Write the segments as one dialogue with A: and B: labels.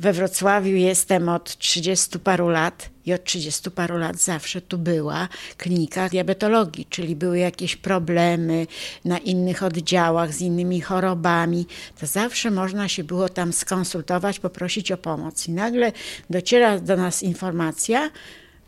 A: We Wrocławiu jestem od 30 paru lat i od 30 paru lat zawsze tu była klinika diabetologii, czyli były jakieś problemy na innych oddziałach z innymi chorobami, to zawsze można się było tam skonsultować, poprosić o pomoc. I nagle dociera do nas informacja,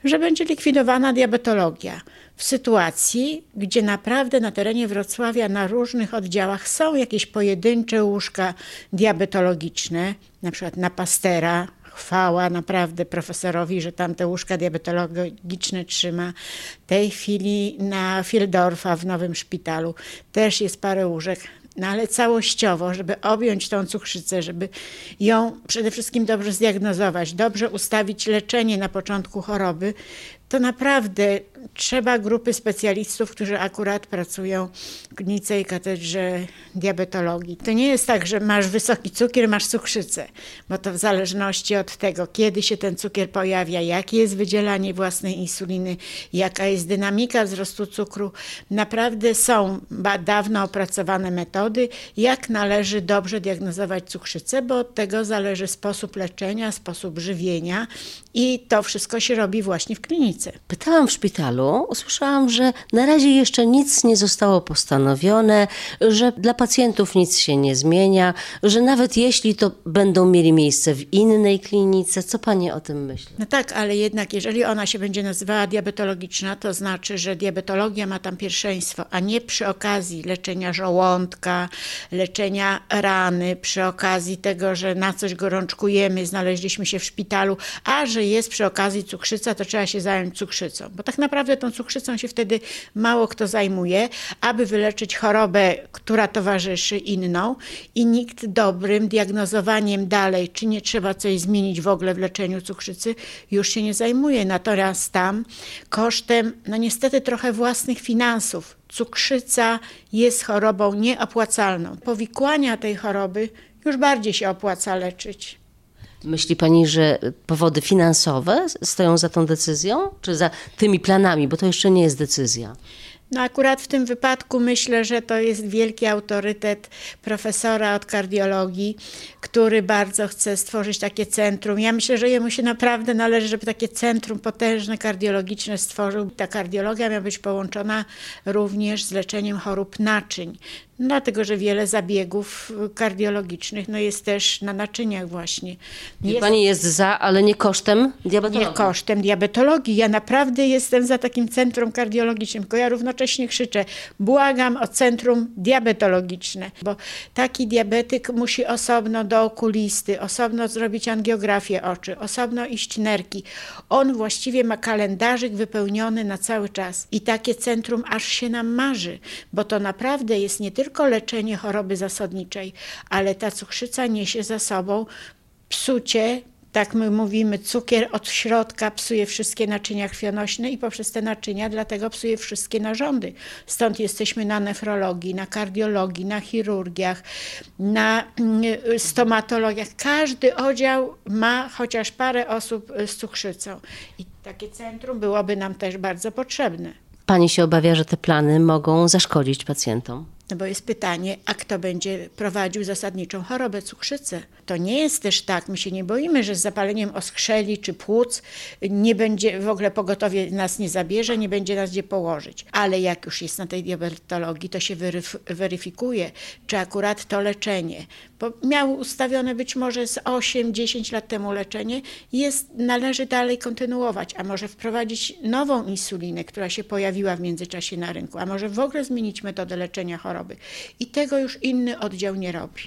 A: że będzie likwidowana diabetologia. W sytuacji, gdzie naprawdę na terenie Wrocławia na różnych oddziałach są jakieś pojedyncze łóżka diabetologiczne, na przykład na Pastera, chwała naprawdę profesorowi, że tam te łóżka diabetologiczne trzyma. W tej chwili na Fieldorfa w nowym szpitalu też jest parę łóżek no ale całościowo, żeby objąć tą cukrzycę, żeby ją przede wszystkim dobrze zdiagnozować, dobrze ustawić leczenie na początku choroby, to naprawdę trzeba grupy specjalistów, którzy akurat pracują w klinice i katedrze diabetologii. To nie jest tak, że masz wysoki cukier, masz cukrzycę, bo to w zależności od tego, kiedy się ten cukier pojawia, jakie jest wydzielanie własnej insuliny, jaka jest dynamika wzrostu cukru. Naprawdę są dawno opracowane metody, jak należy dobrze diagnozować cukrzycę, bo od tego zależy sposób leczenia, sposób żywienia i to wszystko się robi właśnie w klinice.
B: Pytałam w szpitalu, usłyszałam, że na razie jeszcze nic nie zostało postanowione, że dla pacjentów nic się nie zmienia, że nawet jeśli to będą mieli miejsce w innej klinice. Co pani o tym myśli?
A: No tak, ale jednak jeżeli ona się będzie nazywała diabetologiczna, to znaczy, że diabetologia ma tam pierwszeństwo, a nie przy okazji leczenia żołądka, leczenia rany, przy okazji tego, że na coś gorączkujemy, znaleźliśmy się w szpitalu, a że jest przy okazji cukrzyca, to trzeba się zająć cukrzycą. Bo tak naprawdę tą cukrzycą się wtedy mało kto zajmuje, aby wyleczyć chorobę, która towarzyszy inną i nikt dobrym diagnozowaniem dalej, czy nie trzeba coś zmienić w ogóle w leczeniu cukrzycy, już się nie zajmuje. Natomiast tam kosztem, no niestety trochę własnych finansów, cukrzyca jest chorobą nieopłacalną. Powikłania tej choroby już bardziej się opłaca leczyć.
B: Myśli pani, że powody finansowe stoją za tą decyzją, czy za tymi planami, bo to jeszcze nie jest decyzja?
A: No akurat w tym wypadku myślę, że to jest wielki autorytet profesora od kardiologii, który bardzo chce stworzyć takie centrum. Ja myślę, że jemu się naprawdę należy, żeby takie centrum potężne kardiologiczne stworzył. Ta kardiologia miała być połączona również z leczeniem chorób naczyń. Dlatego, że wiele zabiegów kardiologicznych no jest też na naczyniach właśnie.
B: Jest, Pani jest za, ale nie kosztem diabetologii.
A: Nie kosztem diabetologii. Ja naprawdę jestem za takim centrum kardiologicznym, tylko ja równocześnie krzyczę, błagam o centrum diabetologiczne, bo taki diabetyk musi osobno do okulisty, osobno zrobić angiografię oczy, osobno iść nerki. On właściwie ma kalendarzyk wypełniony na cały czas i takie centrum aż się nam marzy, bo to naprawdę jest nie tylko tylko leczenie choroby zasadniczej, ale ta cukrzyca niesie za sobą psucie tak my mówimy, cukier od środka psuje wszystkie naczynia krwionośne i poprzez te naczynia dlatego psuje wszystkie narządy. Stąd jesteśmy na nefrologii, na kardiologii, na chirurgiach, na mm, stomatologiach. Każdy oddział ma chociaż parę osób z cukrzycą i takie centrum byłoby nam też bardzo potrzebne.
B: Pani się obawia, że te plany mogą zaszkodzić pacjentom?
A: No bo jest pytanie, a kto będzie prowadził zasadniczą chorobę cukrzycę? To nie jest też tak, my się nie boimy, że z zapaleniem oskrzeli czy płuc nie będzie, w ogóle pogotowie nas nie zabierze, nie będzie nas gdzie położyć. Ale jak już jest na tej diabetologii, to się weryfikuje, czy akurat to leczenie, bo miało ustawione być może z 8-10 lat temu leczenie, jest, należy dalej kontynuować, a może wprowadzić nową insulinę, która się pojawiła w międzyczasie na rynku, a może w ogóle zmienić metodę leczenia choroby. I tego już inny oddział nie robi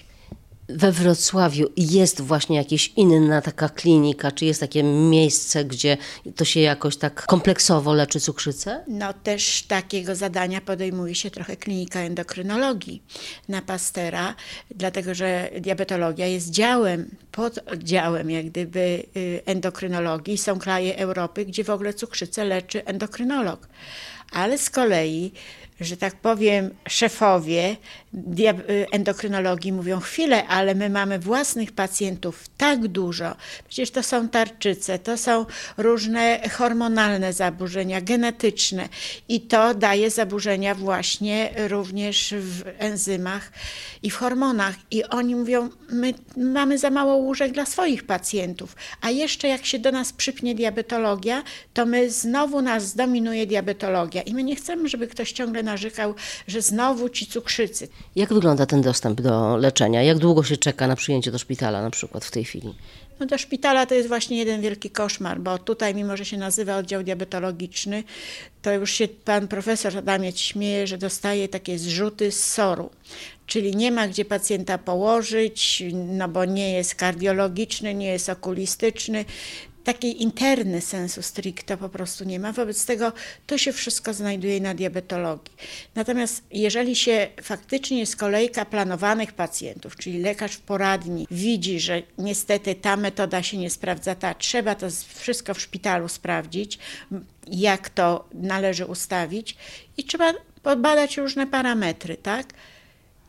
B: we Wrocławiu jest właśnie jakaś inna taka klinika, czy jest takie miejsce, gdzie to się jakoś tak kompleksowo leczy cukrzycę?
A: No też takiego zadania podejmuje się trochę klinika endokrynologii na Pastera, dlatego że diabetologia jest działem, poddziałem jak gdyby y, endokrynologii. Są kraje Europy, gdzie w ogóle cukrzycę leczy endokrynolog. Ale z kolei że tak powiem, szefowie endokrynologii mówią chwilę, ale my mamy własnych pacjentów tak dużo. Przecież to są tarczyce, to są różne hormonalne zaburzenia, genetyczne i to daje zaburzenia właśnie również w enzymach i w hormonach. I oni mówią, my mamy za mało łóżek dla swoich pacjentów, a jeszcze jak się do nas przypnie diabetologia, to my znowu nas zdominuje diabetologia i my nie chcemy, żeby ktoś ciągle narzekał, że znowu ci cukrzycy.
B: Jak wygląda ten dostęp do leczenia? Jak długo się czeka na przyjęcie do szpitala na przykład w tej chwili?
A: No do szpitala to jest właśnie jeden wielki koszmar, bo tutaj, mimo że się nazywa oddział diabetologiczny, to już się pan profesor Adamiec śmieje, że dostaje takie zrzuty z soru. Czyli nie ma gdzie pacjenta położyć, no bo nie jest kardiologiczny, nie jest okulistyczny takiej interny sensu stricto po prostu nie ma. Wobec tego to się wszystko znajduje na diabetologii. Natomiast jeżeli się faktycznie jest kolejka planowanych pacjentów, czyli lekarz w poradni widzi, że niestety ta metoda się nie sprawdza, ta trzeba to wszystko w szpitalu sprawdzić, jak to należy ustawić i trzeba podbadać różne parametry, tak?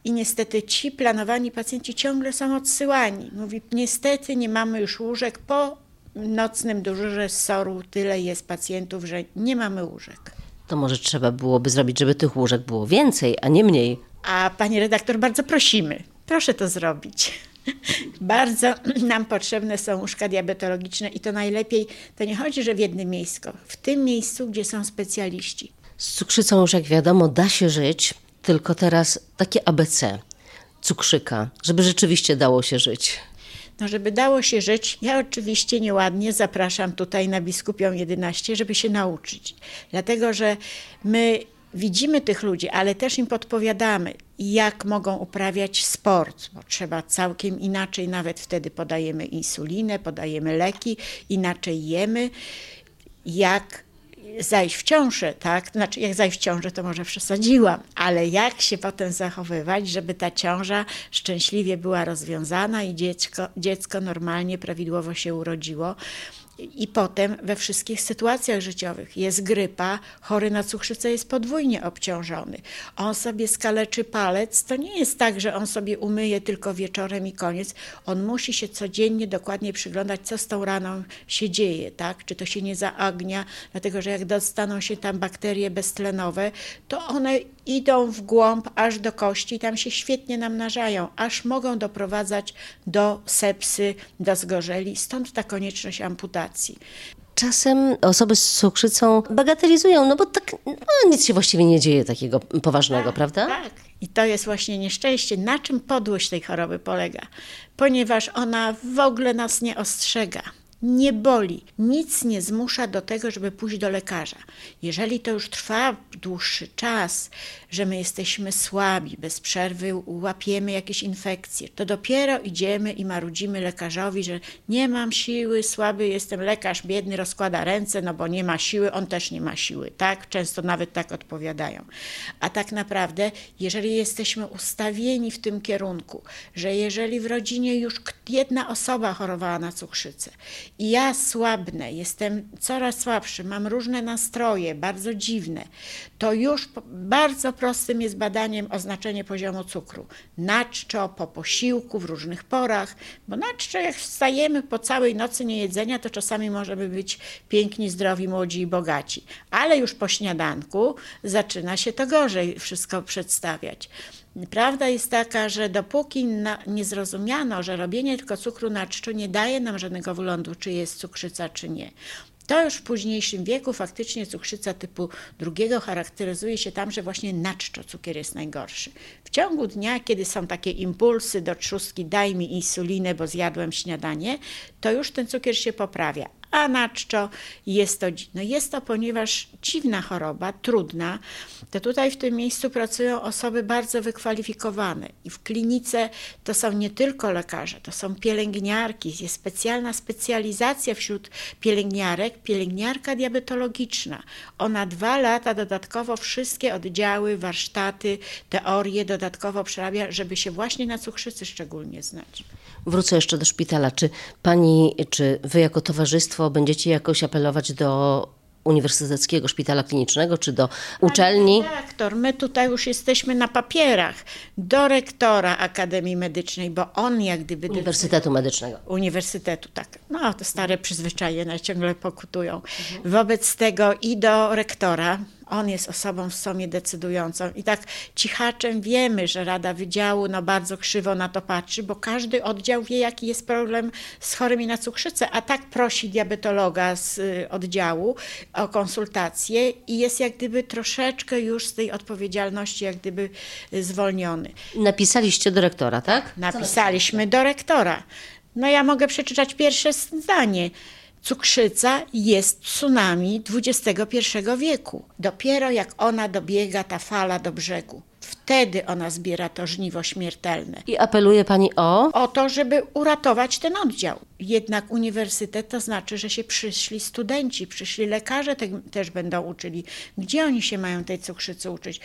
A: I niestety ci planowani pacjenci ciągle są odsyłani. Mówi, niestety nie mamy już łóżek po nocnym dyżurze z SOR-u tyle jest pacjentów, że nie mamy łóżek.
B: To może trzeba byłoby zrobić, żeby tych łóżek było więcej, a nie mniej.
A: A pani redaktor, bardzo prosimy, proszę to zrobić. Bardzo nam potrzebne są łóżka diabetologiczne i to najlepiej, to nie chodzi, że w jednym miejscu, w tym miejscu, gdzie są specjaliści.
B: Z cukrzycą już jak wiadomo da się żyć, tylko teraz takie ABC, cukrzyka, żeby rzeczywiście dało się żyć.
A: No, żeby dało się żyć, ja oczywiście nieładnie zapraszam tutaj na Biskupią 11, żeby się nauczyć. Dlatego, że my widzimy tych ludzi, ale też im podpowiadamy, jak mogą uprawiać sport, bo trzeba całkiem inaczej, nawet wtedy podajemy insulinę, podajemy leki, inaczej jemy, jak zajść w ciążę, tak? Znaczy, jak zajść w ciążę, to może przesadziłam, ale jak się potem zachowywać, żeby ta ciąża szczęśliwie była rozwiązana i dziecko, dziecko normalnie, prawidłowo się urodziło. I potem we wszystkich sytuacjach życiowych jest grypa, chory na cukrzycę jest podwójnie obciążony. On sobie skaleczy palec, to nie jest tak, że on sobie umyje tylko wieczorem i koniec. On musi się codziennie dokładnie przyglądać, co z tą raną się dzieje, tak? Czy to się nie zaagnia, dlatego że jak dostaną się tam bakterie beztlenowe, to one idą w głąb aż do kości tam się świetnie namnażają, aż mogą doprowadzać do sepsy, do zgorzeli. Stąd ta konieczność amputacji.
B: Czasem osoby z cukrzycą bagatelizują, no bo tak no, nic się właściwie nie dzieje takiego poważnego,
A: tak,
B: prawda?
A: Tak. I to jest właśnie nieszczęście. Na czym podłość tej choroby polega? Ponieważ ona w ogóle nas nie ostrzega nie boli, nic nie zmusza do tego, żeby pójść do lekarza. Jeżeli to już trwa dłuższy czas, że my jesteśmy słabi, bez przerwy łapiemy jakieś infekcje, to dopiero idziemy i marudzimy lekarzowi, że nie mam siły, słaby jestem, lekarz biedny rozkłada ręce, no bo nie ma siły, on też nie ma siły, tak? Często nawet tak odpowiadają. A tak naprawdę, jeżeli jesteśmy ustawieni w tym kierunku, że jeżeli w rodzinie już jedna osoba chorowała na cukrzycę ja słabnę, jestem coraz słabszy, mam różne nastroje, bardzo dziwne, to już bardzo prostym jest badaniem oznaczenie poziomu cukru. Na czczo, po posiłku, w różnych porach, bo na czczo jak wstajemy po całej nocy niejedzenia, to czasami możemy być piękni, zdrowi, młodzi i bogaci. Ale już po śniadanku zaczyna się to gorzej wszystko przedstawiać. Prawda jest taka, że dopóki na, nie zrozumiano, że robienie tylko cukru na czczo nie daje nam żadnego wglądu, czy jest cukrzyca, czy nie. To już w późniejszym wieku faktycznie cukrzyca typu drugiego charakteryzuje się tam, że właśnie na czczo cukier jest najgorszy. W ciągu dnia, kiedy są takie impulsy do trzustki, daj mi insulinę, bo zjadłem śniadanie, to już ten cukier się poprawia a na czczo jest to, no jest to ponieważ dziwna choroba, trudna, to tutaj w tym miejscu pracują osoby bardzo wykwalifikowane i w klinice to są nie tylko lekarze, to są pielęgniarki, jest specjalna specjalizacja wśród pielęgniarek, pielęgniarka diabetologiczna. Ona dwa lata dodatkowo wszystkie oddziały, warsztaty, teorie dodatkowo przerabia, żeby się właśnie na cukrzycy szczególnie znać.
B: Wrócę jeszcze do szpitala. Czy pani, czy wy jako towarzystwo będziecie jakoś apelować do Uniwersyteckiego Szpitala Klinicznego czy do uczelni?
A: Dyrektor, my tutaj już jesteśmy na papierach do rektora Akademii Medycznej, bo on jak gdyby...
B: Uniwersytetu Medycznego.
A: Uniwersytetu, tak. No, te stare przyzwyczajenia ciągle pokutują. Wobec tego i do rektora, on jest osobą w sumie decydującą. I tak cichaczem wiemy, że Rada Wydziału no, bardzo krzywo na to patrzy, bo każdy oddział wie, jaki jest problem z chorymi na cukrzycę, a tak prosi diabetologa z y, oddziału o konsultację i jest jak gdyby troszeczkę już z tej odpowiedzialności jak gdyby y, zwolniony.
B: Napisaliście do rektora, tak?
A: Napisaliśmy do rektora. No ja mogę przeczytać pierwsze zdanie. Cukrzyca jest tsunami XXI wieku. Dopiero jak ona dobiega, ta fala do brzegu, wtedy ona zbiera to żniwo śmiertelne.
B: I apeluje pani o...
A: O to, żeby uratować ten oddział. Jednak uniwersytet to znaczy, że się przyszli studenci, przyszli lekarze te, też będą uczyli. Gdzie oni się mają tej cukrzycy uczyć?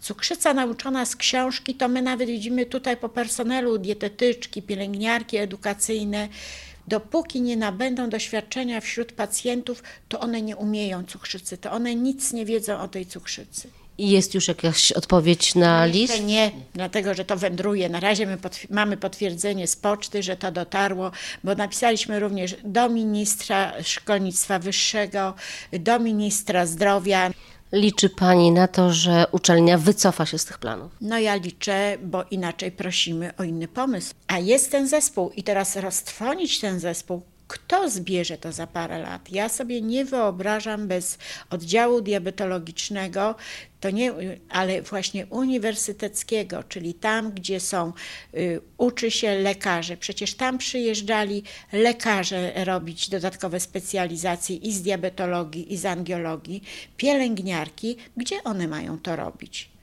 A: Cukrzyca nauczona z książki, to my nawet widzimy tutaj po personelu dietetyczki, pielęgniarki edukacyjne. Dopóki nie nabędą doświadczenia wśród pacjentów, to one nie umieją cukrzycy, to one nic nie wiedzą o tej cukrzycy.
B: I jest już jakaś odpowiedź na list?
A: Nie, dlatego że to wędruje. Na razie my potw- mamy potwierdzenie z poczty, że to dotarło, bo napisaliśmy również do ministra szkolnictwa wyższego, do ministra zdrowia.
B: Liczy pani na to, że uczelnia wycofa się z tych planów?
A: No ja liczę, bo inaczej prosimy o inny pomysł. A jest ten zespół i teraz roztrwonić ten zespół, kto zbierze to za parę lat? Ja sobie nie wyobrażam bez oddziału diabetologicznego, to nie, ale właśnie uniwersyteckiego, czyli tam, gdzie są, y, uczy się lekarzy. Przecież tam przyjeżdżali lekarze robić dodatkowe specjalizacje i z diabetologii, i z angiologii, pielęgniarki. Gdzie one mają to robić?